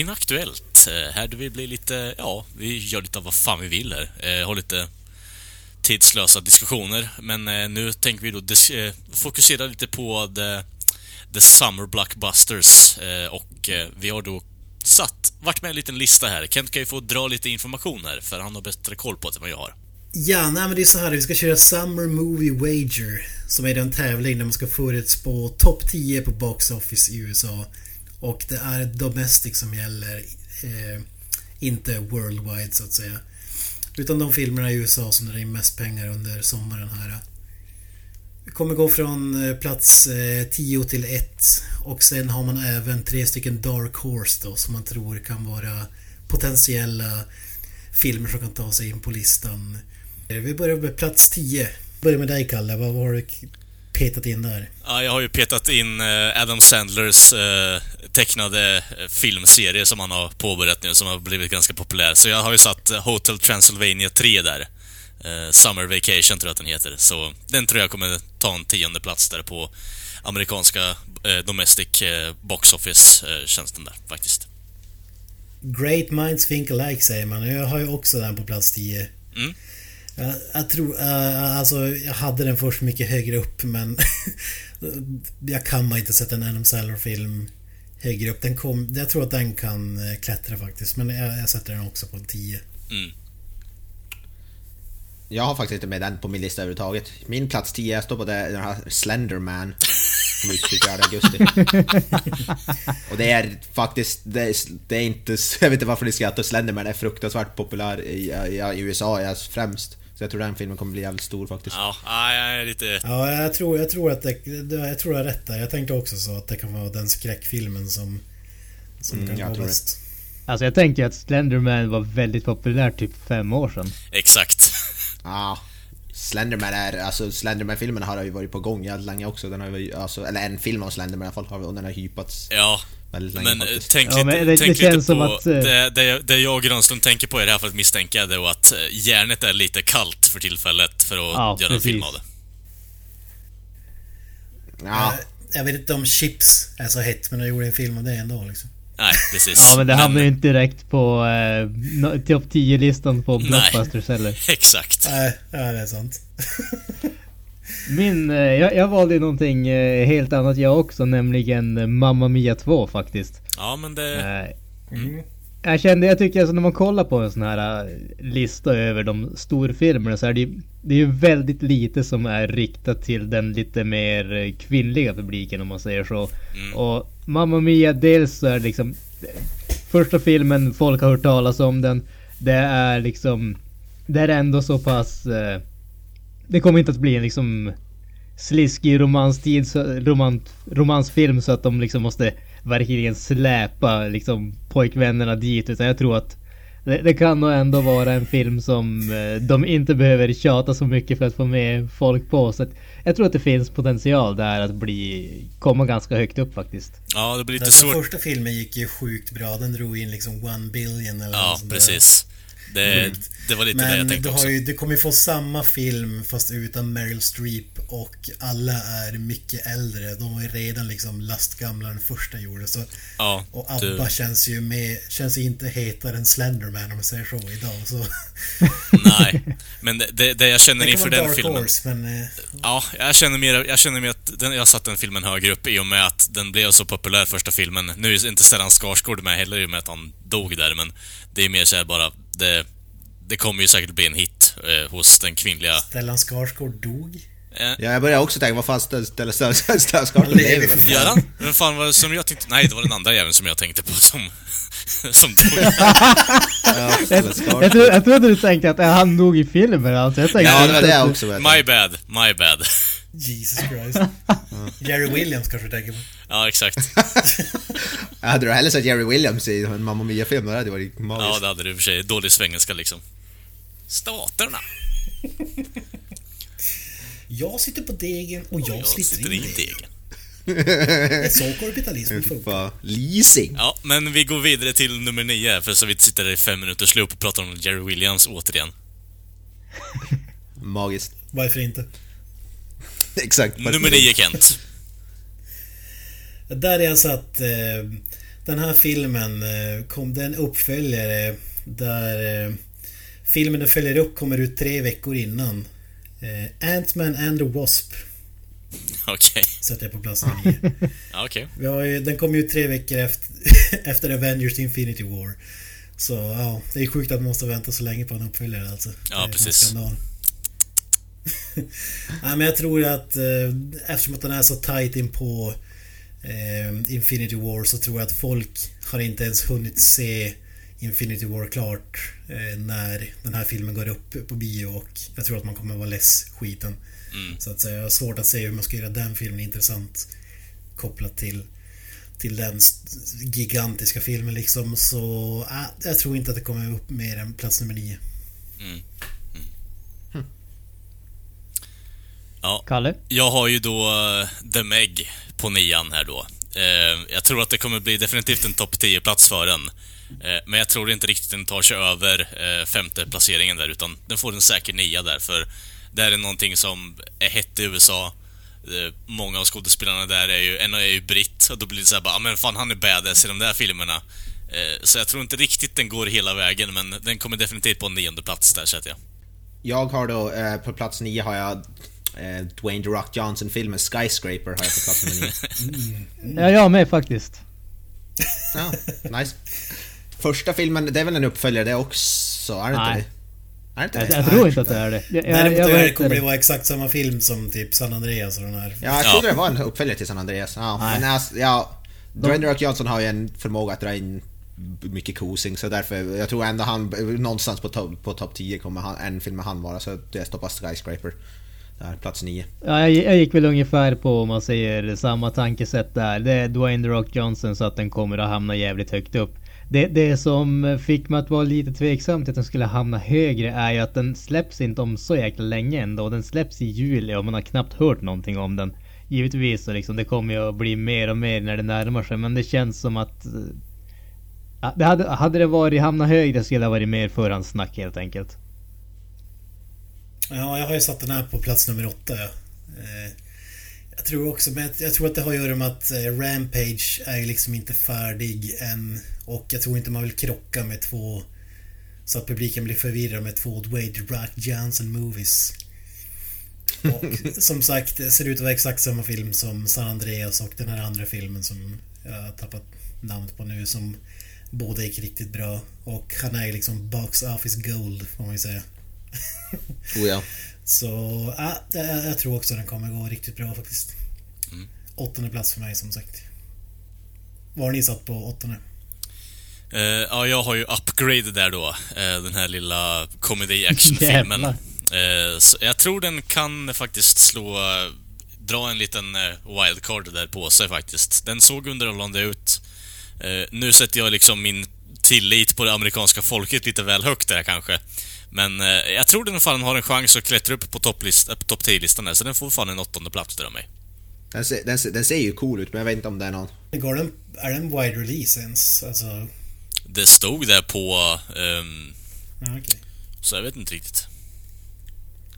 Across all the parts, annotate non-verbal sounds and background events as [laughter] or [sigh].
Inaktuellt. Eh, här där vi blir lite, ja, vi gör lite av vad fan vi vill här. Eh, Har lite tidslösa diskussioner, men eh, nu tänker vi då dis- eh, fokusera lite på the, the Summer Blockbusters eh, och eh, vi har då satt, varit med en liten lista här. Kent kan ju få dra lite information här, för han har bättre koll på det än vad jag har. Ja, nej men det är så här. Vi ska köra Summer Movie Wager. Som är den tävling där man ska förutspå topp 10 på Box Office i USA. Och det är domestic som gäller. Eh, inte worldwide så att säga. Utan de filmerna i USA som drar in mest pengar under sommaren här. Vi kommer gå från eh, plats eh, 10 till 1. Och sen har man även tre stycken Dark Horse då som man tror kan vara potentiella filmer som kan ta sig in på listan. Eh, vi börjar med plats 10. Börjar med dig Kalle, vad har du petat in där? Ja, jag har ju petat in eh, Adam Sandlers eh, tecknade eh, filmserie som han har påbörjat nu, som har blivit ganska populär. Så jag har ju satt Hotel Transylvania 3 där. Summer Vacation tror jag att den heter. Så den tror jag kommer ta en tionde plats där på amerikanska Domestic Box Office-tjänsten där, faktiskt. Great minds think alike säger man. Jag har ju också den på plats 10. Mm. Jag, jag tror, eh, alltså jag hade den först mycket högre upp men [laughs] jag kan bara inte sätta en Adam Sandler-film högre upp. Den kom, jag tror att den kan eh, klättra faktiskt. Men jag, jag sätter den också på en 10. Mm. Jag har faktiskt inte med den på min lista överhuvudtaget. Min plats 10, jag står på det, den här Slenderman. Som gick 24 augusti. Och det är faktiskt, det är, det är inte, [laughs] jag vet inte varför ni skrattar, Slenderman är fruktansvärt populär i, i, i USA främst. Så jag tror den filmen kommer bli jävligt stor faktiskt. Ja, ja, jag är lite... Ja, jag tror, jag tror att det, jag tror jag rätt där. Jag tänkte också så att det kan vara den skräckfilmen som, som Mm, kan jag vara bäst. Alltså jag tänker att Slenderman var väldigt populär typ fem år sedan. Exakt. Ja. Slenderman är, alltså Slenderman-filmen har ju varit på gång jävligt länge också. Den har ju, alltså, eller en film om Slenderman i alla fall, har- och den har hypats Ja, väldigt länge Men eh, faktiskt. tänk Ja, lite, men det- tänk det känns lite som på... att, eh, det, det, jag- det jag och Grönström tänker på i det här fallet misstänker jag då att eh, järnet är lite kallt för tillfället för att Ja, göra en film precis. av det. Ja, Jag vet inte om Chips är så hett men jag gjorde en film av det ändå liksom. Nej, precis. [laughs] Ja men det hamnar ju inte direkt på eh, topp 10-listan på Nej. Blockbusters heller. [laughs] Exakt. Nej, ja, det är sant. [laughs] Min, eh, jag, jag valde någonting eh, helt annat jag också, nämligen eh, Mamma Mia 2 faktiskt. Ja, men det... Eh, Mm. Jag kände, jag tycker alltså när man kollar på en sån här lista över de storfilmerna så är det ju, det är ju väldigt lite som är riktat till den lite mer kvinnliga publiken om man säger så. Mm. Och Mamma Mia, dels så är det liksom Första filmen, folk har hört talas om den. Det är liksom Det är ändå så pass eh, Det kommer inte att bli en liksom Sliskig romanstid, så, romant, romansfilm så att de liksom måste verkligen släpa liksom pojkvännerna dit. Utan jag tror att det, det kan nog ändå vara en film som eh, de inte behöver tjata så mycket för att få med folk på. Så att jag tror att det finns potential där att bli, komma ganska högt upp faktiskt. Ja, det blir Den, lite den svårt. första filmen gick ju sjukt bra. Den drog in liksom one billion eller Ja, precis. Det, Sjukt. det var lite det jag Men du, tänkte har också. ju, du kommer ju få samma film fast utan Meryl Streep och alla är mycket äldre. De var ju redan liksom lastgamla den första gjorde. Så, Ja, och du... ABBA känns ju med, känns ju inte hetare än Slenderman om man säger så idag. Så, [laughs] Nej. Men det, det, det jag känner det inför den filmen... Horse men... eh, Ja, jag känner mer, jag känner mer att den, jag satt den filmen högre upp i och med att den blev så populär första filmen. Nu är inte Stellan Skarsgård med heller i och med att han dog där, men det är mer såhär bara, det, det kommer ju säkert bli en hit eh, hos den kvinnliga... Stellan Skarsgård dog. Eh, ja jag börjar också tänka, vad fan ställer Skarsgård lever gör han? Vem fan var det som jag tänkte... Nej, det var den andra jäveln som jag tänkte på som... [laughs] som dog. Ja, [laughs] Jag, tro, jag trodde du tänkte att ja, han dog i filmen alltså. Jag tänkte Ja, det var det jag också. My bad, my bad. Jesus Christ. [laughs] Jerry Williams kanske du tänker på. Ja, exakt. [laughs] Hade du hellre sett Jerry Williams i en Mamma Mia-film? Det hade varit Ja, magiskt. det hade du i och för sig. Dålig svengelska liksom. Staterna. Jag sitter på degen och jag, Jag sliter sitter in i degen. degen. Det så kapitalismen funkar. Leasing. Ja, men vi går vidare till nummer nio, för så vi sitter där i fem minuters loop och pratar om Jerry Williams återigen. Magiskt. Varför inte? [laughs] Exakt. Nummer nio, Kent. Där är alltså att eh, den här filmen eh, kom det en uppföljare där eh, filmen den följer upp kommer ut tre veckor innan. Eh, Ant-Man and the Wasp Okej. sätter jag på plats nio. [laughs] Ja, okej. Ju, den kom ju tre veckor efter, [laughs] efter Avengers Infinity War. Så ja, det är sjukt att man måste vänta så länge på en uppföljare alltså. Ja, precis. [laughs] Nej men jag tror att eh, eftersom att den är så tight in på eh, Infinity War så tror jag att folk har inte ens hunnit se Infinity War klart eh, när den här filmen går upp på bio och jag tror att man kommer vara less skiten. Mm. Så att säga, jag har svårt att se hur man ska göra den filmen intressant kopplat till till den gigantiska filmen liksom så äh, jag tror inte att det kommer upp mer än plats nummer nio. Ja, Kalle? jag har ju då eh, The Meg på nian här då. Eh, jag tror att det kommer bli definitivt en topp 10-plats för den. Eh, men jag tror inte riktigt den tar sig över femte placeringen där, utan den får en säker nia där, för det här är någonting som är hett i USA. Många av skådespelarna där är ju, en är ju britt, och då blir det såhär bara, "Ah, men fan han är badass i de där filmerna. Så jag tror inte riktigt den går hela vägen, men den kommer definitivt på en nionde plats där, sätter jag. Jag har då, eh, på plats nio har jag eh, Dwayne The Rock Johnson-filmen Skyscraper har jag på plats nummer nio. [laughs] Ja, jag med faktiskt. Ja, nice. Första filmen, det är väl en uppföljare det också? Är det inte Nej. det? Är det inte Jag, det? jag tror inte att det är det. Jag, jag, Däremot jag, jag, vet kommer det inte. vara exakt samma film som typ San Andreas och den här. Ja, jag Ja. trodde det var en uppföljare till San Andreas. Ja, Nej. men alltså, ja, Dwayne The Rock Johnson har ju en förmåga att dra in mycket kosing så därför, jag tror ändå han, någonstans på topp på top 10 kommer han, en film med han vara så det stoppar Skyscraper. Där, plats nio. Ja, jag, jag gick väl ungefär på om man säger samma tankesätt där. Det är Dwayne The Rock Johnson så att den kommer att hamna jävligt högt upp. Det, det som fick mig att vara lite tveksam till att den skulle hamna högre är ju att den släpps inte om så jäkla länge ändå. Den släpps i juli och man har knappt hört någonting om den. Givetvis så liksom, det kommer ju att bli mer och mer när det närmar sig men det känns som att... Eh, ja, det hade, hade det varit hamna högre skulle det ha varit mer förhandssnack helt enkelt. Ja, jag har ju satt den här på plats nummer åtta. Eh, Jag tror också, men jag- tror att det har att göra med att eh, Rampage är liksom inte färdig än. Och jag tror inte man vill krocka med två... Så att publiken blir förvirrad med två Dwayne Rock Johnson movies. Och [laughs] som sagt, det ser ut att vara exakt samma film som San Andreas och den här andra filmen som jag har tappat namnet på nu som båda gick riktigt bra. Och han är liksom box office gold får man ju säga. [laughs] Oh ja. Så ja, jag, tror också den kommer gå riktigt bra faktiskt. Mm. Åttonde plats för mig som sagt. Var har ni satt på åttonde? Eh, ja, jag har ju Upgrade där då. Eh, den här lilla comedy actionfilmen. [laughs] Jävlar. Eh, så jag tror den kan faktiskt slå... Dra en liten wildcard där på sig faktiskt. Den såg underhållande ut. Nu sätter jag liksom min tillit på det amerikanska folket lite väl högt där kanske. Men eh, jag tror den fan har en chans att klättra upp på eh, topp 10-listan där, så den får fan en åttonde plats där av mig. Den ser, den, ser, den ser ju cool ut men jag vet inte om det är någon... Går den, är den wide release ens? Alltså... Det stod där på... ehm, Ja, okej. så jag vet inte riktigt.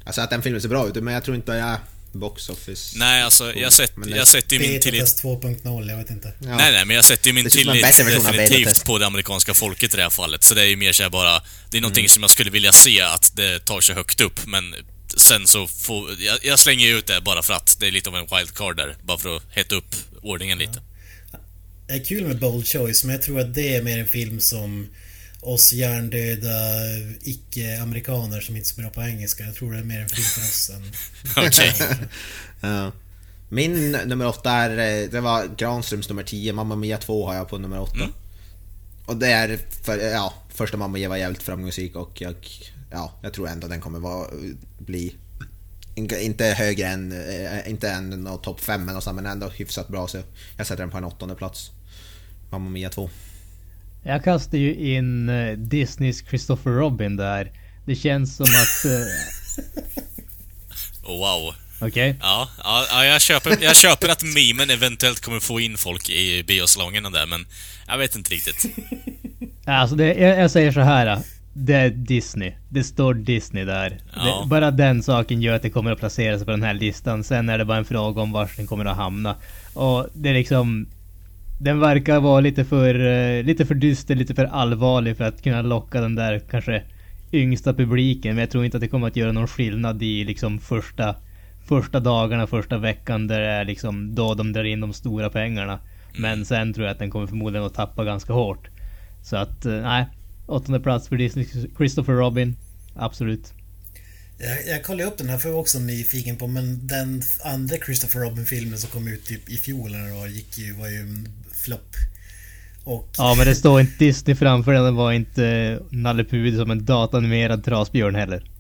Alltså att den filmen ser bra ut men jag tror inte jag box office... Nej, alltså jag, Men det- jag sätter ju min tillit... Beta-test 2.0, jag vet inte. Ja. Nej, nej, men jag sätter ju min tillit definitivt på det amerikanska folket i det här fallet. Så det är ju mer såhär bara... Det är någonting som jag skulle vilja se att det tar sig högt upp, men sen så får... Jag, jag slänger ju ut det bara för att det är lite av en wildcard där. Bara för att hetta upp ordningen lite. Det är kul med Bold Choice, men jag tror att det är mer en film som oss hjärndöda icke-amerikaner som inte så bra på engelska. Jag tror det är mer en film för oss än... [laughs] Okej. [laughs] Ja. Min nummer åtta är, eh, det var Granströms nummer 10, Mamma Mia 2 har jag på nummer åtta. Mm. Och det är, för, ja, första Mamma Mia var jävligt framgångsrik och jag, ja, jag tror ändå den kommer vara, bli inte högre än, eh, inte än topp 5 eller så, men ändå hyfsat bra så jag sätter den på en åttonde plats. Mamma Mia 2. Jag kastar ju in eh, Disneys Christopher Robin där. Det känns som att... eh, [laughs] Oh, wow. Okej? Ja, ja, ja jag, köper, jag köper att memen eventuellt kommer få in folk i biosalongerna där, men jag vet inte riktigt. [laughs] Alltså det, jag, jag säger så här. Det är Disney. Det står Disney där. Ja. Det, bara den saken gör att det kommer att placera sig på den här listan. Sen är det bara en fråga om var den kommer att hamna. Och det är liksom... Den verkar vara lite för, eh, lite för dyster, lite för allvarlig för att kunna locka den där kanske yngsta publiken. Men jag tror inte att det kommer att göra någon skillnad i liksom första, första dagarna, första veckan där det är liksom då de drar in de stora pengarna. Men sen tror jag att den kommer förmodligen att tappa ganska hårt. Så att, eh, nej. Åttonde plats för Disney, Christopher Robin. Absolut. Jag, jag kollade upp den här för jag var också nyfiken på men den andra Christopher Robin-filmen som kom ut typ i fjol eller vad gick ju, var ju en flopp. Och Ja men det står inte Disney framför den. Det var inte Nalle Puh som en datanimerad trasbjörn heller.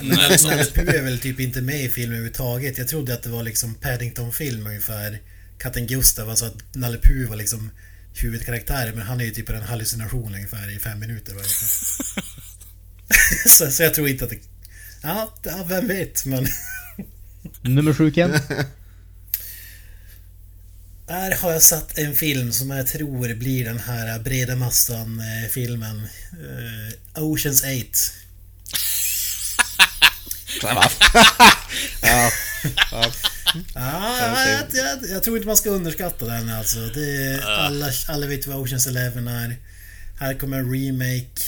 Nalle Puh är väl typ inte med i filmen överhuvudtaget. Jag trodde att det var liksom Paddington-film ungefär. Katten Gustav, alltså att Nalle Puh var liksom huvudkaraktären men han är ju typ en hallucination ungefär i fem minuter. [laughs] Så, så jag tror inte att det... Ja, ja vem vet men... Nummer sju Ken. [laughs] Här har jag satt en film som jag tror blir den här breda massan-filmen. Uh, Oceans 8. [laughs] ja. ja. Ja, jag, jag, jag tror inte man ska underskatta den alltså. Det är, alla, alla vet vad Oceans Eleven är. Här kommer en remake.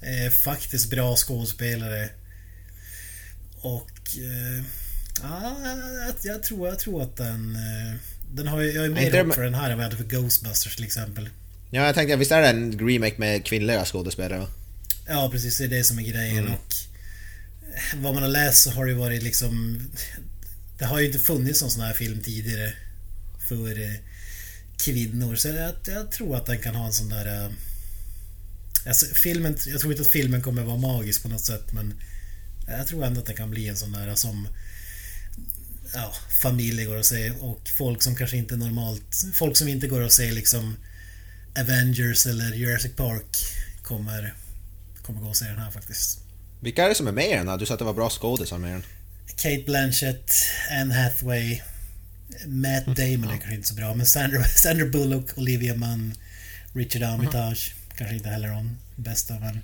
Eh, faktiskt bra skådespelare. Och... Eh, ja, jag, jag, tror, jag tror att den... Eh, den har ju, jag är mer hopp för den här än vad jag hade för Ghostbusters till exempel. ja, jag tänkte, visst är det en remake med kvinnliga skådespelare? Ja, precis. Det är det som är grejen. Mm. Och vad man har läst så har det varit liksom... Det har ju inte funnits någon sån här film tidigare för eh, kvinnor. Så jag, jag tror att den kan ha en sån där... eh, Alltså, filmen, jag tror inte att filmen kommer vara magisk på något sätt men jag tror ändå att det kan bli en sån där som ja, familjer går och se och folk som kanske inte normalt... Folk som inte går och ser liksom Avengers eller Jurassic Park kommer, kommer gå och se den här faktiskt. Vilka är det som är med i den? här? Du sa att det var bra skådisar med den. Kate Blanchett, Anne Hathaway, Matt Damon är kanske inte så bra men Sandra, [laughs] Sandra Bullock, Olivia Munn, Richard Armitage kanske inte heller de bästa men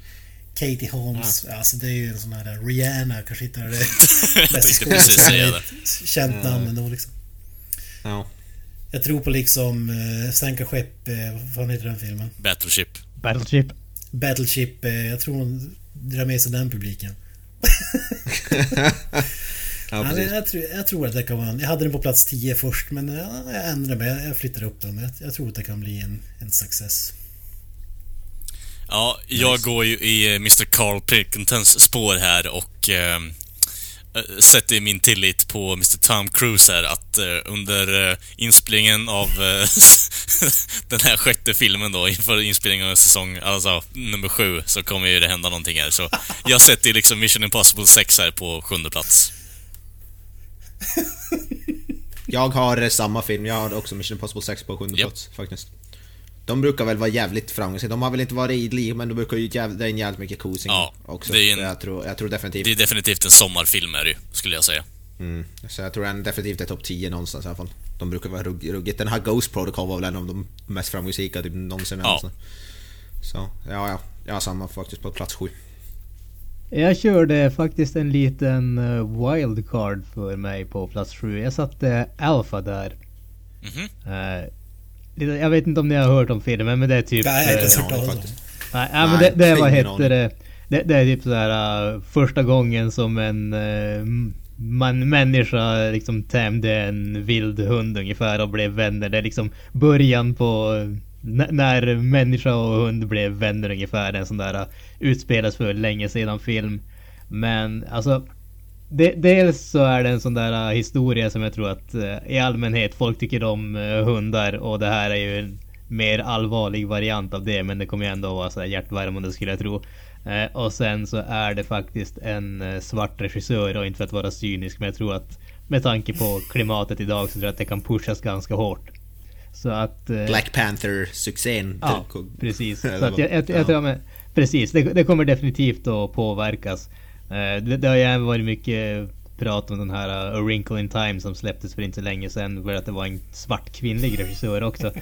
Katie Holmes, alltså det är ju en sån här Rihanna kanske inte är det [laughs] Jag precis säga det. Känt namn ändå liksom. Ja. Jag tror på liksom uh, Sänka skepp, eh, vad fan heter den filmen? Battleship. Battleship. Battleship, eh, jag tror hon drar med sig den publiken. [laughs] ja, Ja, precis. jag, tror, jag tror att det kan vara en, Jag hade den på plats 10 först men ja, jag ändrade mig. Jag flyttar upp den. Jag, jag tror att det kan bli en, en success. Ja, jag går ju i eh, Mr. Carl Pilkingtons spår här och eh, eh, sätter min tillit på Mr. Tom Cruise här att eh, under eh, inspelningen av eh, [laughs] den här sjätte filmen då, inför inspelningen av säsong, alltså nummer sju, så kommer ju det hända någonting här. Så [laughs] jag sätter ju liksom Mission Impossible 6 här på sjunde plats. [laughs] Jag har samma film, jag har också Mission Impossible 6 på sjunde Japp. plats faktiskt. De brukar väl vara jävligt framgångsrika. De har väl inte varit idliga men de brukar ju dra in jävligt mycket kosing Ja, också. det är en- jag, tror, jag tror definitivt... Det är definitivt en sommarfilm är det ju, skulle jag säga. Mm, så jag tror den definitivt är topp 10 någonstans i alla fall. De brukar vara rugg, ruggigt. Den här Ghost Protocol var väl en av de mest framgångsrika typ någonsin. Ja. Ja. Så, ja, ja. Jag har samma faktiskt på plats 7. Jag körde faktiskt en liten eh, wildcard för mig på plats sju. Jag satte Alpha där. Mhm. Eh, lite- jag vet inte om ni har hört om filmen men det är typ... Nej, jag har inte eh, hört Ja, talas om. Nej, ja, men Nej, det, det vad aning. det? det? Det är typ sådär uh, första gången som en uh, man, människa liksom tämjde en vild hund ungefär och blev vänner. Det är liksom början på n- när människa och hund blev vänner ungefär. En sån där uh, utspelas för länge sedan film. Men alltså de, dels så är det en sån där uh, historia som jag tror att uh, i allmänhet folk tycker om uh, hundar och det här är ju en mer allvarlig variant av det men det kommer ju ändå vara så här hjärtvärmande skulle jag tro. Och sen så är det faktiskt en svart regissör och inte för att vara cynisk men jag tror att med tanke på klimatet idag så tror jag att det kan pushas ganska hårt. Så att... Black Panther-succén. Ja, precis. [laughs] Så att jag, jag, jag ja. tror men, Precis, det, det kommer definitivt att påverkas. Eh, Det, det har ju även varit mycket prat om den här uh, A Wrinkle in Time som släpptes för inte så länge sedan. För att det var en svart kvinnlig regissör också. uh,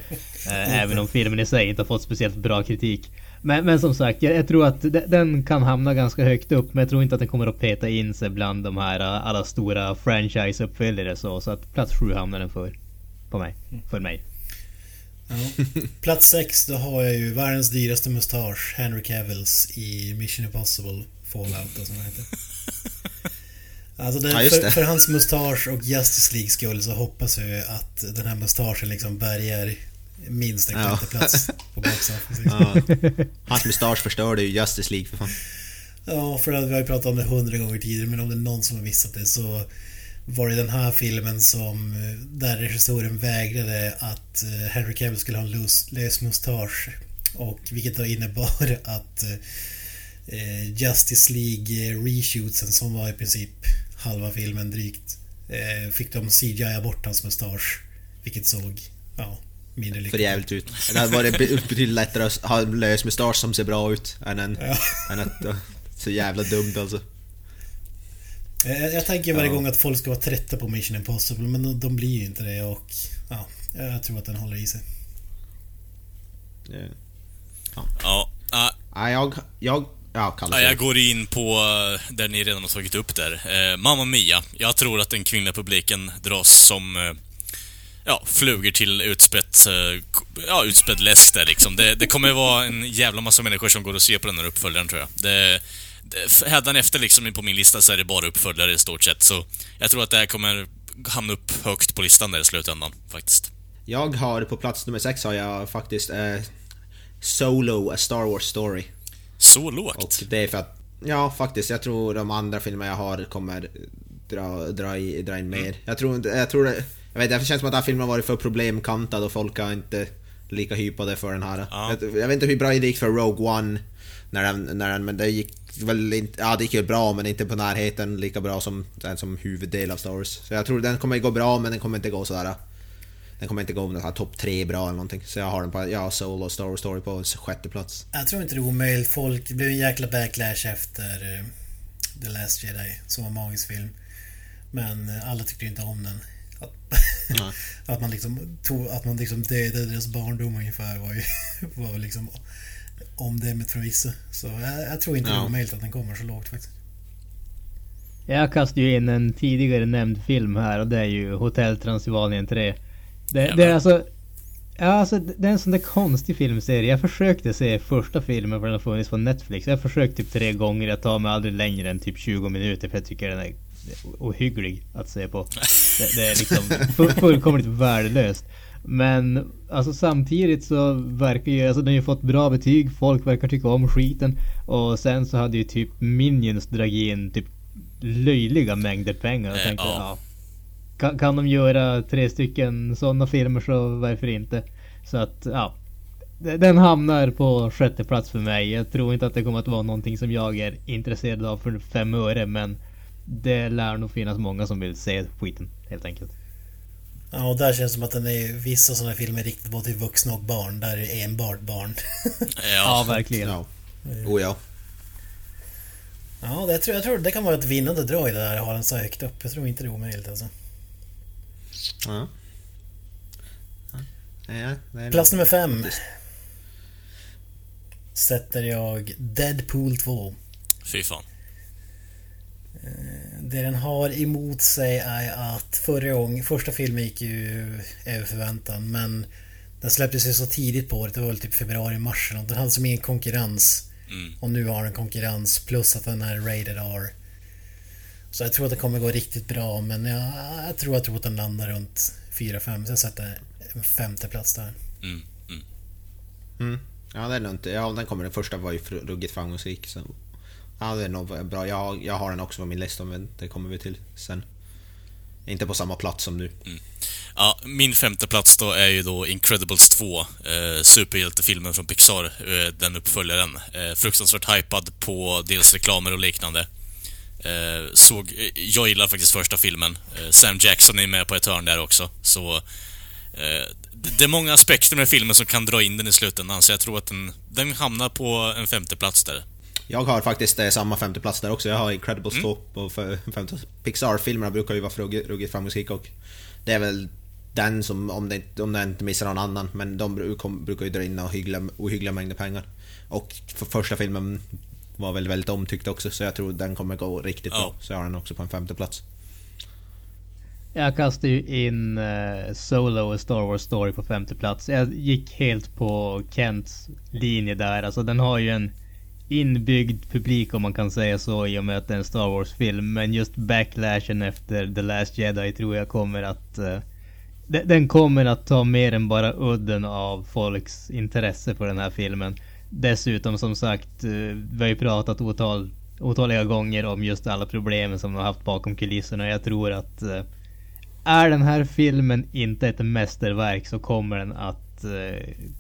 [laughs] även om filmen i sig inte har fått speciellt bra kritik. Men, men som sagt, jag, jag tror att de, den kan hamna ganska högt upp. Men jag tror inte att den kommer att peta in sig bland de här alla stora franchise-uppföljare så. Så att plats sju hamnar den för. På mig. För mig. Ja. Plats 6, då har jag ju världens dyraste mustasch, Henry Cavills i Mission Impossible Fallout, som det heter. Alltså det, Ja, för, för hans mustasch och Justice League skull så hoppas ju att den här mustaschen liksom bärgar minst en Ja. plats [laughs] på box office. Ja. Hans mustasch förstörde ju Justice League för fan. Ja, för att vi har ju pratat om det hundra gånger tidigare, men om det är någon som har missat det så var det den här filmen som där regissören vägrade att eh, Henry Cavill skulle ha en lös, lös mustasch. Och vilket då innebar [laughs] att eh, Justice League eh, reshootsen som var i princip halva filmen drygt eh, fick de CGI bort hans mustasch. Vilket såg, ja, mindre För lyckat jävligt ut. Det hade varit be- betydligt lättare att ha en lös mustasch som ser bra ut än en... Ja. Än att... uh, Så jävla dumt alltså. Eh, Jag, jag tänker varje Ja. gång att folk ska vara trötta på Mission Impossible men de, de blir ju inte det och ja, jag tror att den håller i sig. Det- Ja, Ja, jag... Jag... Ja. Ja, jag går in på eh, där ni redan har tagit upp där. Eh, Mamma Mia. Jag tror att den kvinnliga publiken dras som eh, ja, flugor till utspätt, eh, ja, utspädd läsk där liksom. Det, det kommer vara en jävla massa människor som går och ser på den här uppföljaren tror jag. Det, det, hädanefter liksom på min lista så är det bara uppföljare i stort sett. Så jag tror att det här kommer hamna upp högt på listan där i slutändan, faktiskt. Jag har på plats nummer sex har jag faktiskt eh, Solo, A Star Wars Story. Så lågt. Och det är för att... Ja, faktiskt. Jag tror de andra filmer jag har kommer dra, dra, i, dra in mer. Jag tror inte... Jag tror det... Jag vet det känns som att den här filmen har varit för problemkantad och folk har inte lika hypade för den här. Ja. Jag, jag vet inte hur bra det gick för Rogue One. När den, när den, men det gick väl inte... Ja, det gick ju bra men inte på närheten lika bra som som huvuddel av Star Wars. Så jag tror den kommer gå bra men den kommer inte gå sådär... Den kommer inte gå med här topp tre bra eller någonting. Så jag har den på... Jag har Solo och Star Wars Story på sjätte plats. Jag tror inte det är omöjligt. Folk, det blev en jäkla backlash efter eh, The Last Jedi som var en magisk film. Men eh, alla tyckte inte om den. Att, Nej. [laughs] att man liksom tog, att man liksom dödade deras barndom ungefär var ju [laughs] var liksom omdömet från vissa. Så jag, jag tror inte det är Ja. omöjligt att den kommer så lågt faktiskt. Jag kastar ju in en tidigare nämnd film här och det är ju Hotell Transylvanien 3. Det, det är alltså... Ja, alltså det är en sån där konstig filmserie. Jag försökte se första filmen för den har funnits på Netflix. Jag har försökt typ tre gånger. Jag tar mig aldrig längre än typ 20 minuter för jag tycker den är ohygglig att se på. Det, det är liksom [laughs] full, fullkomligt värdelöst. Men alltså samtidigt så verkar ju, alltså den har ju fått bra betyg. Folk verkar tycka om skiten. Och sen så hade ju typ Minions dragit in typ löjliga mängder pengar. Och Eh, tänkte, ja. ja. Kan, kan de göra tre stycken sådana filmer så varför inte? Så att, ja. Den hamnar på sjätte plats för mig. Jag tror inte att det kommer att vara någonting som jag är intresserad av för fem öre men det lär nog finnas många som vill se skiten helt enkelt. Ja, och där känns det som att den är vissa sådana filmer riktat både till vuxna och barn. Där är det enbart barn. [laughs] Ja, verkligen. Ja. Oh ja. ja, det, jag, tror, jag tror det kan vara ett vinnande drag det där att ha den så högt upp. Jag tror inte det är omöjligt alltså. Ja. Ja, är Plats nummer fem. Sätter jag Deadpool 2. Fy fan. Det den har emot sig är att förra gången, första filmen gick ju över förväntan men den släpptes ju så tidigt på året, det var väl typ februari-mars eller något. Den hade som ingen konkurrens. Mm. Och nu har den konkurrens plus att den är rated R. Så jag tror att det kommer gå riktigt bra men jag, jag tror att den landar runt 4-5 så jag sätter en femte plats där. Mm. Mm. Mm. Ja, det är inte... Ja, den kommer. Den första var ju ruggigt framgångsrik. Så. Ja, det är nog bra. Jag, har- jag har den också på min lista, men det kommer vi till sen. Inte på samma plats som nu. Ja, min femte plats då är ju då Incredibles 2, eh, superhjältefilmen från Pixar, eh, den uppföljaren. Eh, fruktansvärt hypad på dels reklamer och liknande. Eh, såg, eh, jag gillar faktiskt första filmen. Eh, Sam Jackson är med på ett hörn där också, så... Eh, det är många aspekter med filmen som kan dra in den i slutändan, så jag tror att den, den hamnar på en femte plats där. Jag har faktiskt eh, samma femte plats där också. Jag har Incredibles Mm. 2 på femte. Pixar-filmerna brukar ju vara ruggigt, framgångsrika och det är väl den som, om det, inte- om den inte missar någon annan, men de brukar ju dra in ohyggliga, ohyggliga mängder pengar. Och för första filmen var väl väldigt omtyckt också, så jag tror den kommer gå riktigt bra. Så jag har den också på en femte plats. Jag kastade ju in uh, Solo A Star Wars Story på femte plats. Jag gick helt på Kents linje där. Alltså den har ju en inbyggd publik om man kan säga så i och med att det är en Star Wars-film. Men just backlashen efter The Last Jedi tror jag kommer att... de- den kommer att ta mer än bara udden av folks intresse för den här filmen. Dessutom som sagt, eh, vi har ju pratat otal, otaliga gånger om just alla problem som de har haft bakom kulisserna. Jag tror att eh, är den här filmen inte ett mästerverk så kommer den att eh,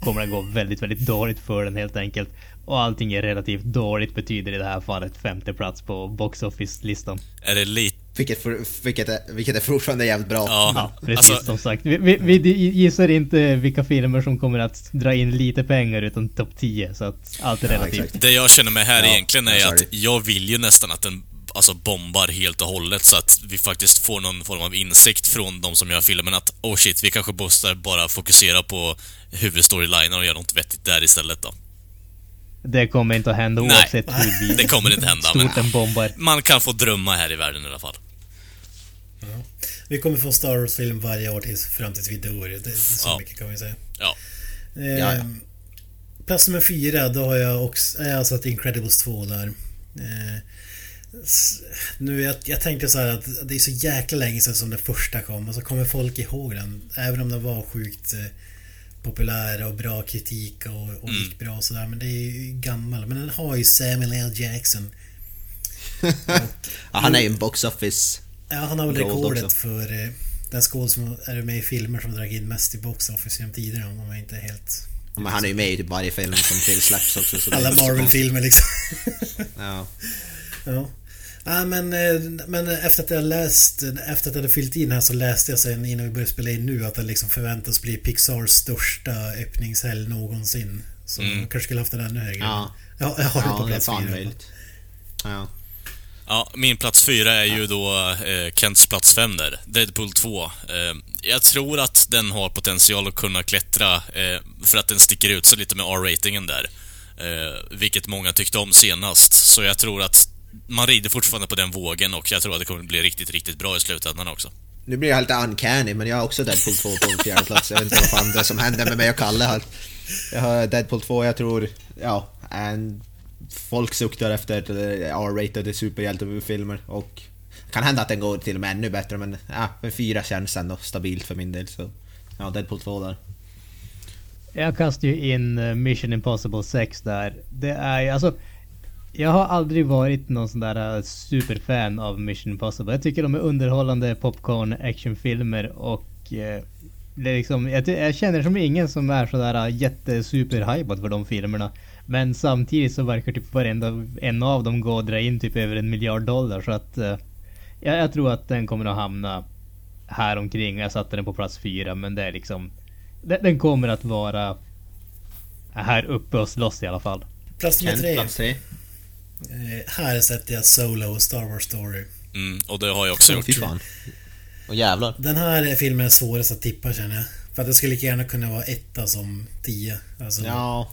kommer den gå väldigt, väldigt dåligt för den helt enkelt. Och allting är relativt dåligt betyder i det här fallet femte plats på box office-listan. Är det lite... Vilket, för, vilket, är, vilket är fortfarande jävligt bra. Ja, Ja, precis alltså, som sagt. Vi, vi, vi gissar inte vilka filmer som kommer att dra in lite pengar utan topp 10 så att allt är Ja, relativt. exakt. det jag känner med här Ja, egentligen är att det. jag vill ju nästan att den alltså bombar helt och hållet så att vi faktiskt får någon form av insikt från de som gör filmen att oh shit, vi kanske måste bara fokusera på huvudstorylinen och göra något vettigt där istället då. Det kommer inte att hända Nej, oavsett hur vi [laughs] Det kommer inte hända, stort men bombar. man kan få drömma här i världen i alla fall. Vi kommer få Star Wars-film varje år tills, fram tills vi dör. Det, det är så Ja. mycket kan vi säga. Ja. Eh, Ja, ja. Plats nummer fyra, då har jag också... Jag har satt Incredibles 2 där. Eh, nu, jag, jag tänkte så här att det är så jäkla länge sedan som den första kom och så kommer folk ihåg den. Även om den var sjukt eh, populär och bra kritik och, och gick bra och sådär. Men det är ju gammal. Men den har ju Samuel L. Jackson. [laughs] Ja, han är ju en box office. Ja, han har väl rekordet också. för eh, den skådis som är med i filmer som dragit in mest i box office genom tiderna om jag inte är helt... Men han är ju med i typ varje film som tillsläpps också. Alla Marvel-filmer liksom. Ja. ja. Ja, men, eh, men efter att jag läst, efter att jag hade fyllt in här så läste jag sen innan vi började spela in nu att det liksom förväntas bli Pixars största öppningshelg någonsin. Så Mm. kanske skulle haft den ännu högre. Ja. Ja, jag har den ja, på det är plats fan fyra. möjligt. Ja. Ja, min plats fyra är ju då eh, Kents plats fem där. Deadpool 2. Eh, jag tror att den har potential att kunna klättra eh, för att den sticker ut sig lite med R-ratingen där. Eh, vilket många tyckte om senast. Så jag tror att man rider fortfarande på den vågen och jag tror att det kommer bli riktigt, riktigt bra i slutändan också. Nu blir jag lite uncanny, men jag har också Deadpool 2 på en fjärde plats. Jag vet inte vad fan det är som händer med mig och Kalle här. Jag har Deadpool 2, jag tror, ja, en, folk suktar efter eh, R-ratade superhjältefilmer och kan hända att den går till och med ännu bättre, men ja, en fyra känns ändå stabilt för min del. Så ja, Deadpool 2 där. Jag kastar ju in eh, Mission Impossible 6 där. Det är ju alltså... Jag har aldrig varit någon sån där eh, superfan av Mission Impossible. Jag tycker de är underhållande popcorn actionfilmer och... Eh, det är liksom, jag, jag känner som ingen som är sådär jättesuperhypad för de filmerna. Men samtidigt så verkar typ varenda en av dem gå och dra in typ över en miljard dollar så att... Eh, jag, jag tror att den kommer att hamna här omkring. Jag satte den på plats fyra men det är liksom... Den, den kommer att vara här uppe och slåss i alla fall. Plats nummer tre. Eh, här sätter jag Solo och Star Wars Story. Mm, och det har jag också gjort. fan. Och jävlar. Den här filmen är svårast att tippa känner jag. För att det skulle lika gärna kunna vara etta som tio. Alltså, Ja,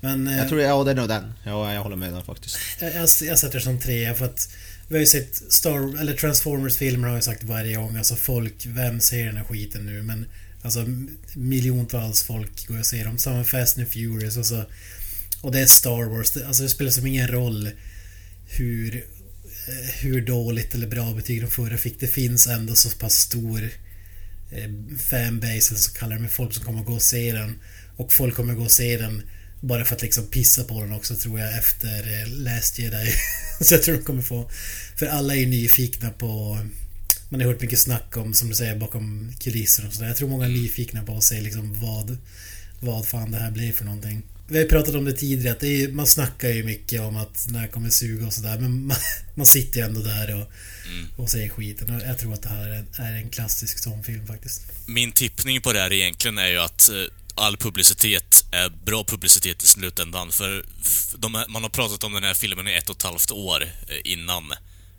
Men eh, jag tror, ja det är nog den. Ja, jag håller med där faktiskt. jag, jag, jag sätter som trea för att vi har ju sett Star... Eller Transformers-filmer har jag sagt varje gång. Alltså folk, vem ser den här skiten nu? Men alltså miljontals folk går och ser dem. Samma Fast and Furious. Alltså, och det är Star Wars. Alltså det spelar som ingen roll hur, eh, hur dåligt eller bra betyg de förra fick. Det finns ändå så pass stor eh, fanbase, eller så kallar det, med folk som kommer att gå och se den. Och folk kommer att gå och se den bara för att liksom pissa på den också tror jag efter eh, Last Jedi. [laughs] så jag tror de kommer få... För alla är ju nyfikna på... Man har hört mycket snack om, som du säger, bakom kulisser och sådär. Jag tror många är nyfikna på att se liksom vad... Vad fan det här blir för någonting. Vi har pratat om det tidigare, att det är, man snackar ju mycket om att den här kommer suga och sådär. Men man, [laughs] man sitter ju ändå där och, och ser skiten. Och jag tror att det här är, är en klassisk sån film faktiskt. Min tippning på det här egentligen är ju att eh, all publicitet är bra publicitet i slutändan. För de, man har pratat om den här filmen i ett och ett halvt år eh, innan.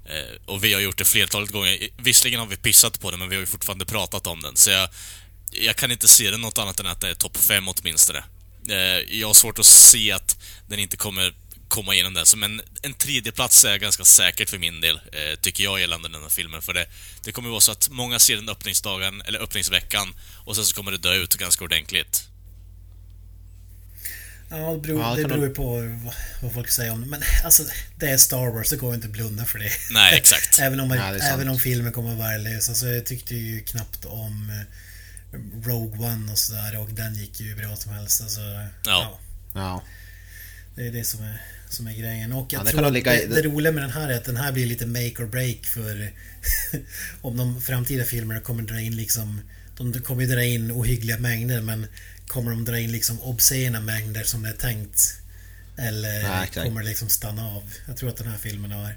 Eh, Och vi har gjort det flertalet gånger. Visserligen har vi pissat på den, men vi har ju fortfarande pratat om den. Så jag, jag kan inte se det något annat än att det är topp 5 åtminstone. Eh, Jag har svårt att se att den inte kommer komma igenom. Så men en tredje plats är ganska säkert för min del, eh, tycker jag, gällande den här filmen. För det, det kommer vara så att många ser den öppningsdagen, eller öppningsveckan, och sen så kommer det dö ut ganska ordentligt. Ja, det beror, Ja, det det beror ju på vad, folk säger om det. Men alltså, det är Star Wars, det går inte att blunda för det. Nej, exakt. [laughs] även, om, man, Nej, det sant. även om filmen kommer att vara värdelös. Alltså, jag tyckte ju knappt om eh, Rogue One och sådär och den gick ju bra som helst. Alltså, Ja. Ja. Det är det som är, som är grejen. Och jag Ja, det tror att det, det roliga med den här är att den här blir lite make or break för [laughs] om de framtida filmerna kommer dra in liksom de kommer ju dra in ohyggliga mängder men kommer de dra in liksom obscena mängder som det är tänkt? Eller Ja, kommer det liksom stanna av? Jag tror att den här filmen har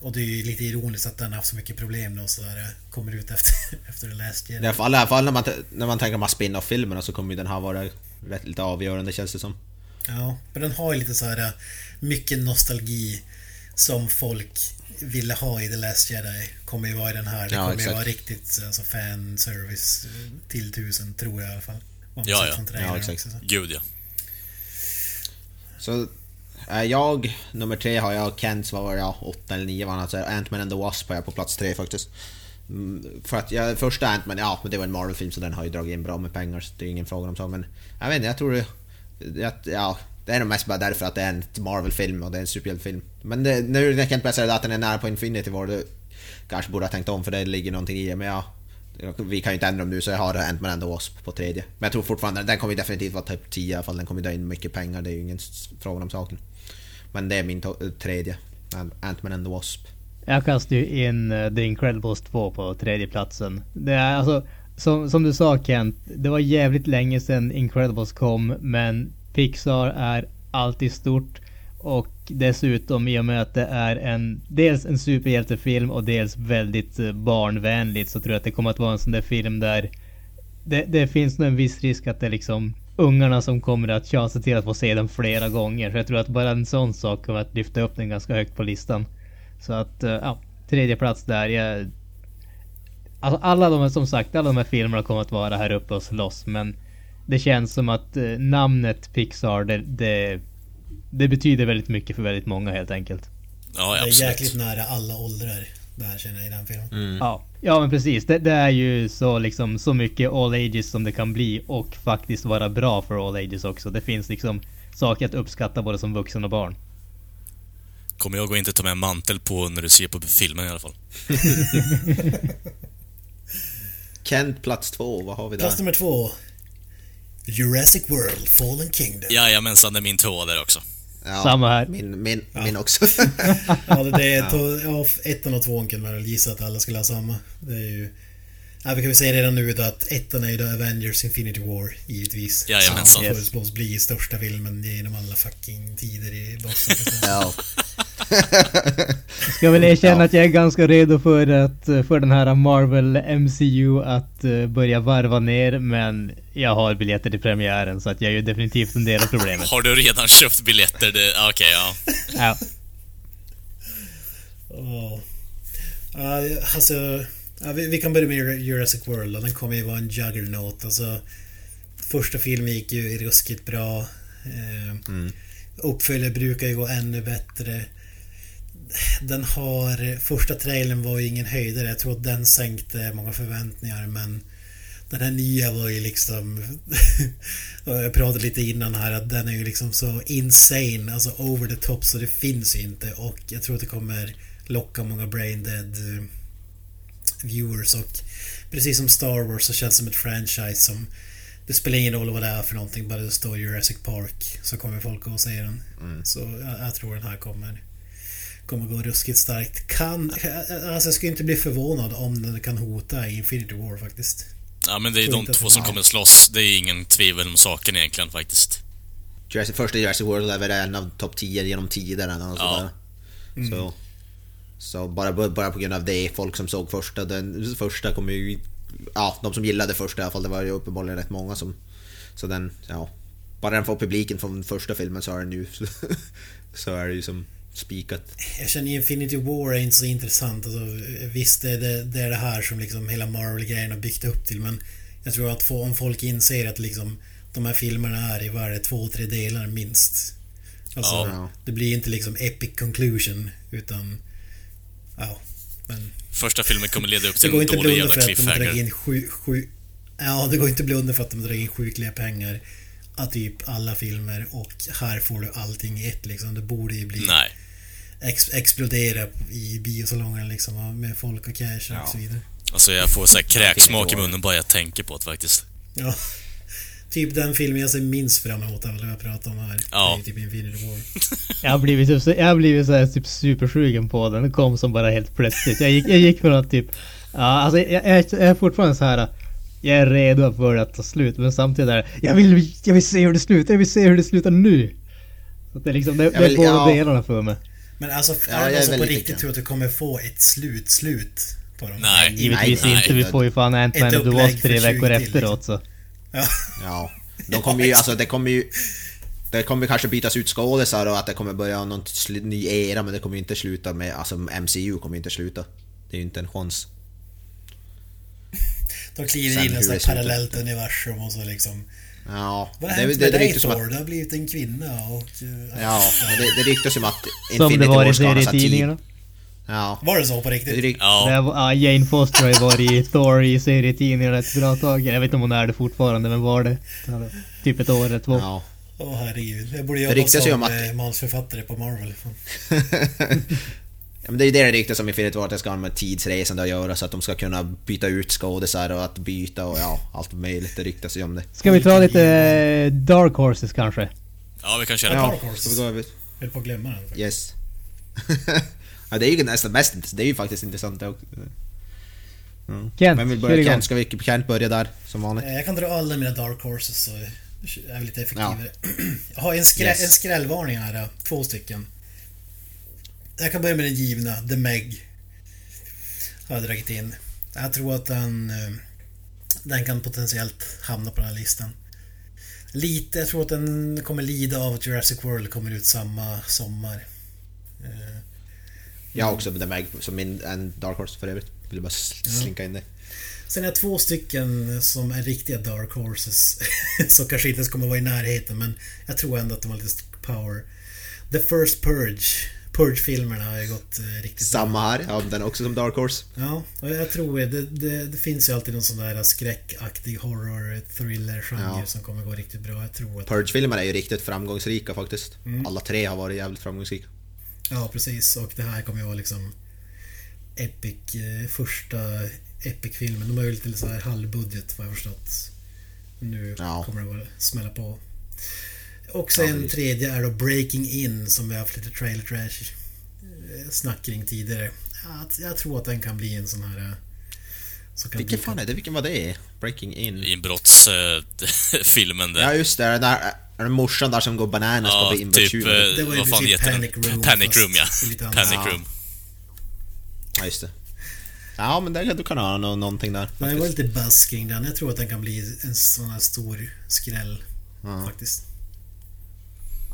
och det är ju lite ironiskt att den har haft så mycket problem då så där kommer ut efter, [laughs] efter The Last Jedi. I alla fall, när, man, när man tänker de här spin-off-filmerna så kommer ju den här vara rätt lite avgörande känns det som. Ja, men den har ju lite så här äh, mycket nostalgi som folk ville ha i The Last Jedi. Kommer ju vara i den här. Det Ja, kommer ju exakt. vara riktigt alltså, fanservice eh, till tusen, tror jag i alla fall. Ja, ja. Ja, exakt. också, så. Gud ja. Så Eh, jag, nummer tre har jag Kent, vad var jag, åtta eller nio var han alltså. Ant-Man and the Wasp har jag på plats tre faktiskt. Mm, för att jag, första Ant-Man, ja men det var en Marvel-film så den har ju dragit in bra med pengar så det är ingen fråga om så men Jag vet inte, jag tror det, att, ja det är nog mest bara därför att det är en Marvel-film och det är en superhjältefilm. Men det, nu när Kent börjar säga att den är nära på Infinity War, du kanske borde ha tänkt om för det ligger någonting i det men ja vi kan ju inte ändra dem nu så jag har Ant-Man and the Wasp på tredje. Men jag tror fortfarande, den kommer definitivt vara typ 10 i alla fall. Den kommer dra in mycket pengar, det är ju ingen fråga om saken. Men det är min eh, tredje. Ant-Man and the Wasp. Jag kastar ju in eh, The Incredibles 2 på tredje platsen. Det är alltså, som, som du sa Kent, det var jävligt länge sedan Incredibles kom, men Pixar är alltid stort. Och dessutom i och med att det är en, dels en superhjältefilm och dels väldigt eh, barnvänligt så tror jag att det kommer att vara en sån där film där det, det finns nog en viss risk att det är liksom ungarna som kommer att tjata till att få se den flera gånger. Så jag tror att bara en sån sak kommer att lyfta upp den ganska högt på listan. Så att, eh, ja, tredje plats där. Jag, alltså alla de här, som sagt, alla de här filmerna kommer att vara här uppe och slåss. Men det känns som att eh, namnet Pixar, det, det, det betyder väldigt mycket för väldigt många helt enkelt. Ja, Det är absolut. jäkligt nära alla åldrar. Det här känner jag i den filmen. Ja, ja men precis. Det, det är ju så liksom så mycket all ages som det kan bli och faktiskt vara bra för all ages också. Det finns liksom saker att uppskatta både som vuxen och barn. Kommer jag gå inte ta med en mantel på när du ser på filmen i alla fall. [laughs] Kent plats två, vad har vi där? Plats nummer två. Jurassic World Fallen Kingdom. Jajamensan, det är min tvåa där också. Ja, Samma här. Min, min, min också. [laughs] Ja, det, är to- ja, ettan och tvåan kan man väl gissa att alla skulle ha samma. Det är ju... Ja, vi kan väl säga redan nu då att ettan är ju då Avengers Infinity War, givetvis. Jajamensan. Som Yes. förutspås bli största filmen genom alla fucking tider i office. [laughs] ja. [laughs] Ska väl erkänna Ja. att jag är ganska redo för att för den här Marvel MCU att eh, börja varva ner men jag har biljetter till premiären så att jag är ju definitivt en del av problemet. Har du redan köpt biljetter? Ah, Okej, ja. Ja. Ja. Ja, alltså... Ja, vi, vi kan börja med Jurassic World och den kommer ju vara en juggernaut. Alltså, första filmen gick ju ruskigt bra. Eh, Uppföljare brukar ju gå ännu bättre. Den har... Första trailern var ju ingen höjdare. Jag tror att den sänkte många förväntningar men... Den här nya var ju liksom... [laughs] jag pratade lite innan här att den är ju liksom så insane, alltså over the top så det finns ju inte och jag tror att det kommer locka många brain dead eh, viewers och precis som Star Wars så känns det som ett franchise som det spelar ingen roll vad det är för någonting, bara det står Jurassic Park så kommer folk att se den. Så jag, jag tror den här kommer kommer gå ruskigt starkt. Kan, alltså jag skulle inte bli förvånad om den kan hota Infinity War faktiskt. Ja, men det är de två som kommer slåss. Det är ingen tvivel om saken egentligen faktiskt. Jurassic, första Jurassic World är väl en av topp 10 genom tiderna. Ja. sådär. Så, så bara, bara på grund av det, folk som såg första, den första kommer ju... Ja, de som gillade första i alla fall, det var ju uppenbarligen rätt många som Så den, ja. Bara den får publiken från första filmen så är den ju... [laughs] så är det ju som spikat. Jag känner Infinity War är inte så intressant. Alltså, visst, det, det, det är det här som liksom hela Marvel-grejen har byggt upp till. Men jag tror att få, om folk inser att liksom de här filmerna är i varje två, tre delar minst. Alltså, Ja. det blir inte liksom epic conclusion. Utan... Ja, men... Första filmen kommer leda upp Det till går en inte dålig blunda jävla för att de drar cliffhanger. in sju, sju... Ja, det går inte blunda för att de drar in sjukliga pengar. Typ alla filmer och här får du allting i ett liksom. Det borde ju bli... Nej. Ex explodera i biosalongen liksom med folk och cash och Ja. så vidare. Alltså jag får såhär kräksmak i munnen bara jag tänker på det faktiskt. Ja. Typ den filmen jag ser minst fram emot av alla jag pratar om här. Ja. Det är typ Infinity War. [laughs] Jag har blivit, typ, så- jag har blivit så här, typ supersugen på den. Den kom som bara helt plötsligt. Jag gick, jag gick från att typ... Ja, alltså jag, jag, jag är fortfarande så här. Jag är redo för att ta slut men samtidigt är jag vill, jag vill se hur det slutar, jag vill se hur det slutar nu. Så det är liksom, det, det är båda ja. delarna för mig. Men alltså, Ja, någon som på riktigt tror att du kommer få ett slut-slut på dem? Nej. Givetvis nej, inte, vi nej. får ju fan Ant-Man Ett and the tre 20 veckor efteråt så. Ja. Ja. De kommer ju, alltså det kommer ju... Det kommer kanske bytas ut skådisar och att det kommer börja någon ny era men det kommer ju inte sluta med... Alltså MCU kommer ju inte sluta. Det är ju inte en chans. De kliver Sen in i hur ett det slutar. parallellt universum och så liksom... Ja. Vad har Det, hänt det, med det, dig ryktas som Thor? att... Du har blivit en kvinna och... eh, Ja, det, det ryktas som att Som det Infinity var War i ska ha serietidningarna. tid. Ja. Var det så på Det riktigt? ryk, Det Ja. var, ja, Jane Foster har ju varit i Thor i serietidningarna ett bra tag. Jag vet inte om hon är det fortfarande, men var det? Typ ett år eller två. ja. Åh herregud. Jag borde Det jobba ju som om att- att... manusförfattare på Marvel. [laughs] [laughs] Ja, men det är ju det det ryktas om i Infinity War, att det ska ha med tidsresande att göra så att de ska kunna byta ut skådisar och att byta och ja, allt möjligt. Det ryktas ju om det. Ska vi ta lite eh, Dark Horses kanske? Ja, vi kan köra Ja. Dark Horse. ska vi gå höll på att glömma den. faktiskt. Yes. [laughs] ja, det är ju nästan mest Det är ju faktiskt intressant det också. Mm. Kent, Vem vill börja? Kent, ska vi Kent börja där som vanligt? Eh, Jag kan dra alla mina Dark Horses så är vi lite effektivare. [clears throat] Jag har en, skrä Yes. en skrällvarning här. Två stycken. Jag kan börja med den givna, The Meg. Har jag dragit in. Jag tror att den, eh, den kan potentiellt hamna på den här listan. Lite, jag tror att den kommer lida av att Jurassic World kommer ut samma sommar. Eh, Jag har också The Meg som min, en Dark Horse för övrigt. Vill bara slinka in det. Sen är jag två stycken som är riktiga Dark Horses. [laughs] som kanske inte ens kommer vara i närheten men jag tror ändå att de har lite power. The First Purge. Purge-filmerna har ju gått eh, riktigt bra. Samma här, ja, den är också som Dark Horse. Ja, och jag tror det, det, det finns ju alltid någon sån där skräckaktig horror thriller genre Ja. som kommer gå riktigt bra. Jag tror att... Purge-filmerna är ju riktigt framgångsrika faktiskt. Mm. Alla tre har varit jävligt framgångsrika. Ja, precis. Och det här kommer ju vara liksom Epic, eh, första Epic-filmen. De har ju lite så här halvbudget vad jag förstått. Nu Ja. kommer det vara smälla på. Och Ja, sen precis. tredje är då Breaking In som vi har haft lite trailer trash eh, snack kring tidigare. Ja, jag tror att den kan bli en sån här... eh, Som kan Vilken bli- fan är det? Vilken var det? Breaking In? Inbrottsfilmen Ja där. just det, den där är det morsan där som går bananas Ja, på typ... inbrottstjuven. eh, Det var ju Vad fan typ heter Panic? Room, Panic Room, ja. Panic Ja. Room. Ja just det. Ja men det, du kan ha nå- någonting där. Men det var lite buzz kring den. Jag tror att den kan bli en sån här stor skräll. Ja. Faktiskt.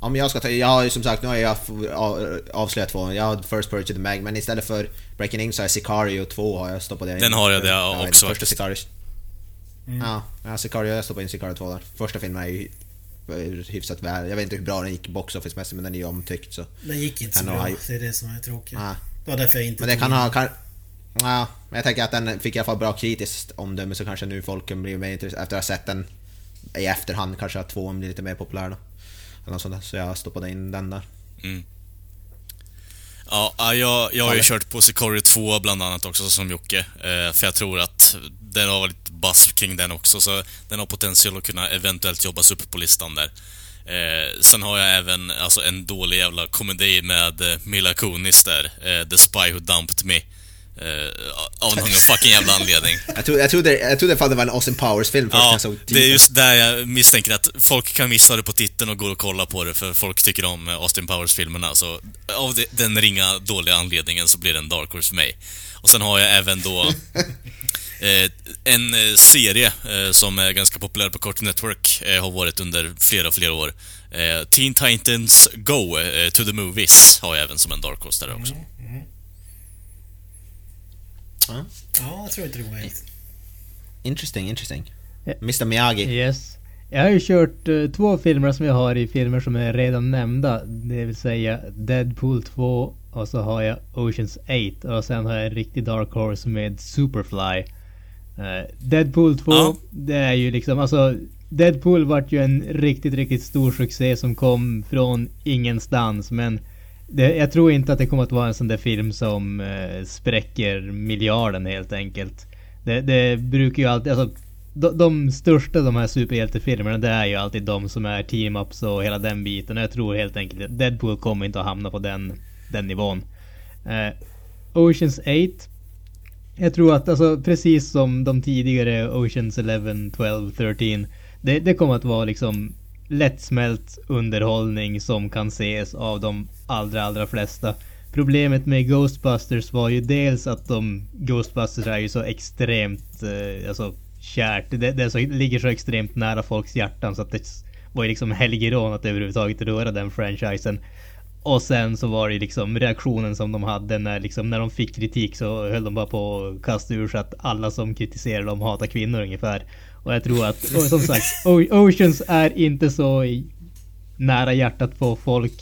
Ja men jag ska ta, jag har ju som sagt, nu har jag avslöjat två. Jag har First Purge the Mag, men istället för Breaking In så har jag Sicario 2 har jag stoppat in. Den har jag det Ja, också första. Sicario. Mm. Ja, ja, Sicario, jag stoppade in Sicario 2 där. Första filmen är ju hyfsat väl. Jag vet inte hur bra den gick box office mässigt men den är ju omtyckt så. Den gick inte så bra. ha- Det är det som är tråkigt. Ja. Det var därför jag inte Men det kan ha... Kan, ja, men jag tänker att den fick i alla fall bra kritiskt omdöme så kanske nu folk kan bli mer intresserade efter att ha sett den i efterhand kanske att tvåan blir lite mer populär då. Eller något sånt där. Så jag stoppade in den där. Mm. Ja, ja, jag, jag har ju kört på Sicario 2 bland annat också som Jocke. Eh, för jag tror att den har lite buzz kring den också, så den har potential att kunna eventuellt jobbas upp på listan där. Eh, sen har jag även alltså, en dålig jävla komedi med eh, Mila Kunis där, The Spy Who Dumped Me. Eh, av någon fucking jävla anledning. Jag trodde, jag trodde, jag trodde fan det var en Austin Powers-film först när Ja, jag såg det är just där jag misstänker att folk kan missa det på titeln och gå och kolla på det för folk tycker om eh, Austin Powers-filmerna. Så av det- den ringa dåliga anledningen så blir det en Dark Horse för mig. Och sen har jag även då [laughs] Eh, en eh, serie eh, som är ganska populär på Cartoon Network eh, har varit under flera, flera år. Eh, Teen Titans Go eh, to the Movies har jag även som en Dark Horse där också. Ja. Ja, jag tror inte det går helt. Interesting, interesting. Mr Miyagi. Yes. Jag har ju kört eh, två filmer som jag har i filmer som är redan nämnda. Det vill säga Deadpool 2 och så har jag Oceans 8 och sen har jag en riktig Dark Horse med Superfly. Eh, Deadpool 2, Ja. det är ju liksom alltså Deadpool vart ju en riktigt, riktigt stor succé som kom från ingenstans men det, jag tror inte att det kommer att vara en sån där film som eh, spräcker miljarden helt enkelt. Det, det brukar ju alltid, alltså de, de största de här superhjältefilmerna det är ju alltid de som är team-ups och hela den biten. Och jag tror helt enkelt att Deadpool kommer inte att hamna på den, den nivån. Eh, Oceans 8 jag tror att alltså precis som de tidigare Oceans 11, 12, 13 det, det kommer att vara liksom lättsmält underhållning som kan ses av de allra, allra flesta. Problemet med Ghostbusters var ju dels att de Ghostbusters är ju så extremt eh, alltså kärt. Det, det, så, det ligger så extremt nära folks hjärtan så att det var ju liksom helgerån att överhuvudtaget röra den franchisen. Och sen så var det liksom reaktionen som de hade när, liksom, när de fick kritik så höll de bara på att kasta ur sig att alla som kritiserar dem hatar kvinnor ungefär. Och jag tror att, som sagt, [laughs] Oceans är inte så nära hjärtat på folk.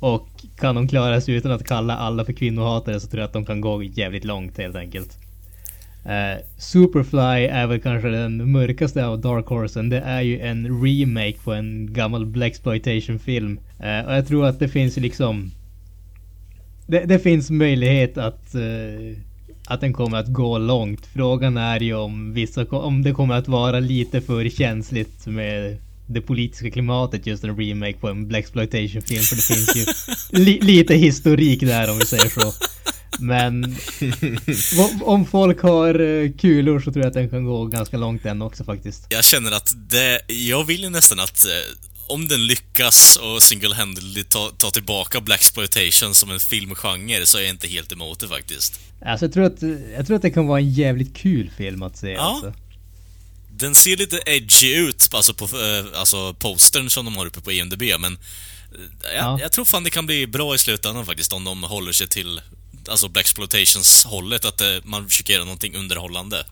Och kan de klara sig utan att kalla alla för kvinnohatare så tror jag att de kan gå jävligt långt helt enkelt. Eh, Superfly är väl kanske den mörkaste av Dark Horsen. Det är ju en remake på en gammal Blaxploitation film. Eh, och jag tror att det finns liksom... Det, det finns möjlighet att, eh, att den kommer att gå långt. Frågan är ju om, vissa, om det kommer att vara lite för känsligt med det politiska klimatet just en remake på en Blaxploitation film för det finns ju [laughs] li, lite historik där om vi säger så. Men [laughs] om- folk har eh, kulor så tror jag att den kan gå ganska långt den också faktiskt. Jag känner att det, jag vill ju nästan att eh, om den lyckas och single-handedly ta, ta tillbaka Blaxploitation som en filmgenre så är jag inte helt emot det faktiskt. Alltså jag tror att, jag tror att det kan vara en jävligt kul film att se Ja. alltså. Den ser lite edgy ut, alltså på eh, alltså postern som de har uppe på IMDB, men jag, Ja. jag tror fan det kan bli bra i slutändan faktiskt om de håller sig till alltså Blaxploitations hållet, att eh, man försöker göra någonting underhållande.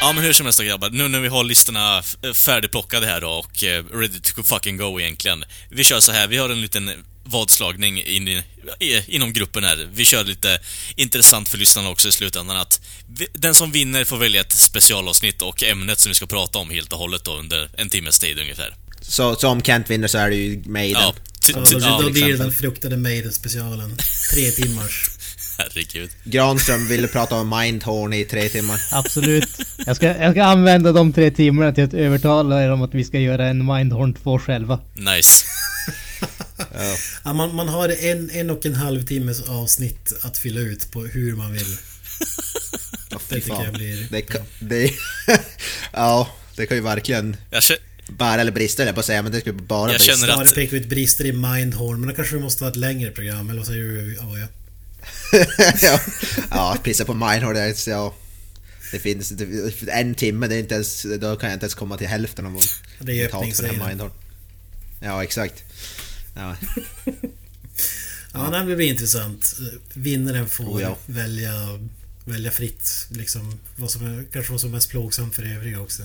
Ja men hur som helst då grabbar, nu när vi har listorna eh, färdigplockade här då och eh, ready to fucking go egentligen. Vi kör så här, vi har en liten vadslagning in i, i, inom gruppen här. Vi kör lite intressant för lyssnarna också i slutändan att vi, den som vinner får välja ett specialavsnitt och ämnet som vi ska prata om helt och hållet då under en timmes tid ungefär. Så, så om Kent vinner så är det ju Maiden. Ja, ty, Ja, då, ja då blir det den fruktade Maiden-specialen. Tre timmars. herregud. Granström ville prata om Mindhorn i tre timmar. Absolut. Jag ska, jag ska använda de tre timmarna till att övertala er om att vi ska göra en Mindhorn 2 själva. Nice. Ja. Ja, man, man har en, en och en halv timmes avsnitt att fylla ut på hur man vill. Det tycker jag blir... Det, kan- det, [laughs] ja, det kan ju verkligen Jag, bära eller brista eller på att säga, men det skulle bara Jag brista. känner Ja, att- det pekar ut brister i Mindhorn, men då kanske det måste vara ett längre program, eller vad säger du? Ja, ja. [laughs] ja, ja, pissa på Mindhorn, det, är- ja. Det finns det, en timme, det är inte ens, då kan jag inte ens komma till hälften av Det är det. Mindhorn. Ja, exakt. Ja, [laughs] Ja, det här blir intressant. Vinnaren får Oh, ja. välja, välja fritt, liksom. Vad som är, kanske vad som är mest plågsamt för övriga också.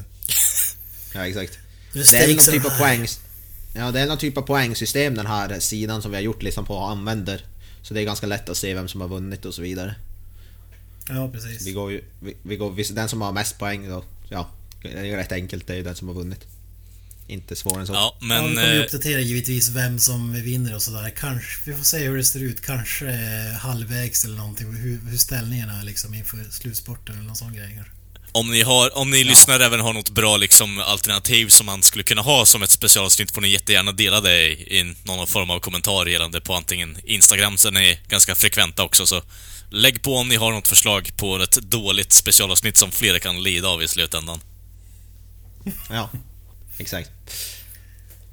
ja exakt. Det är någon typ av poäng... Ja, det är någon typ av poängsystem den här sidan som vi har gjort listan på använder. Så det är ganska lätt att se vem som har vunnit och så vidare. Ja, precis. Vi går ju... Vi, vi går, den som har mest poäng då, ja, det är rätt enkelt, det är ju den som har vunnit. Inte svårare än så. Ja, ja, men... vi kommer ju eh, uppdatera givetvis vem som vinner och sådär. Kanske, vi får se hur det ser ut. Kanske eh, halvvägs eller någonting. Hur, hur ställningarna är liksom inför slutspurten eller någon sån grej. Om ni, har, om ni lyssnar även har något bra liksom, alternativ som man skulle kunna ha som ett specialavsnitt får ni jättegärna dela det i, i någon form av kommentar gällande på antingen Instagram, sen är ni ganska frekventa också så lägg på om ni har något förslag på ett dåligt specialavsnitt som flera kan lida av i slutändan. Ja, exakt.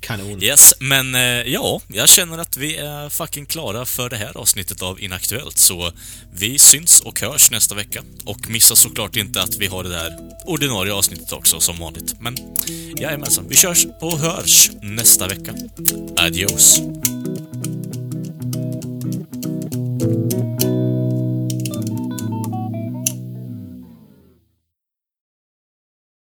Kanon. Yes, men eh, ja, jag känner att vi är fucking klara för det här avsnittet av Inaktuellt, så vi syns och hörs nästa vecka. Och missa såklart inte att vi har det där ordinarie avsnittet också som vanligt. Men jajamensan, vi körs och hörs nästa vecka. Adios!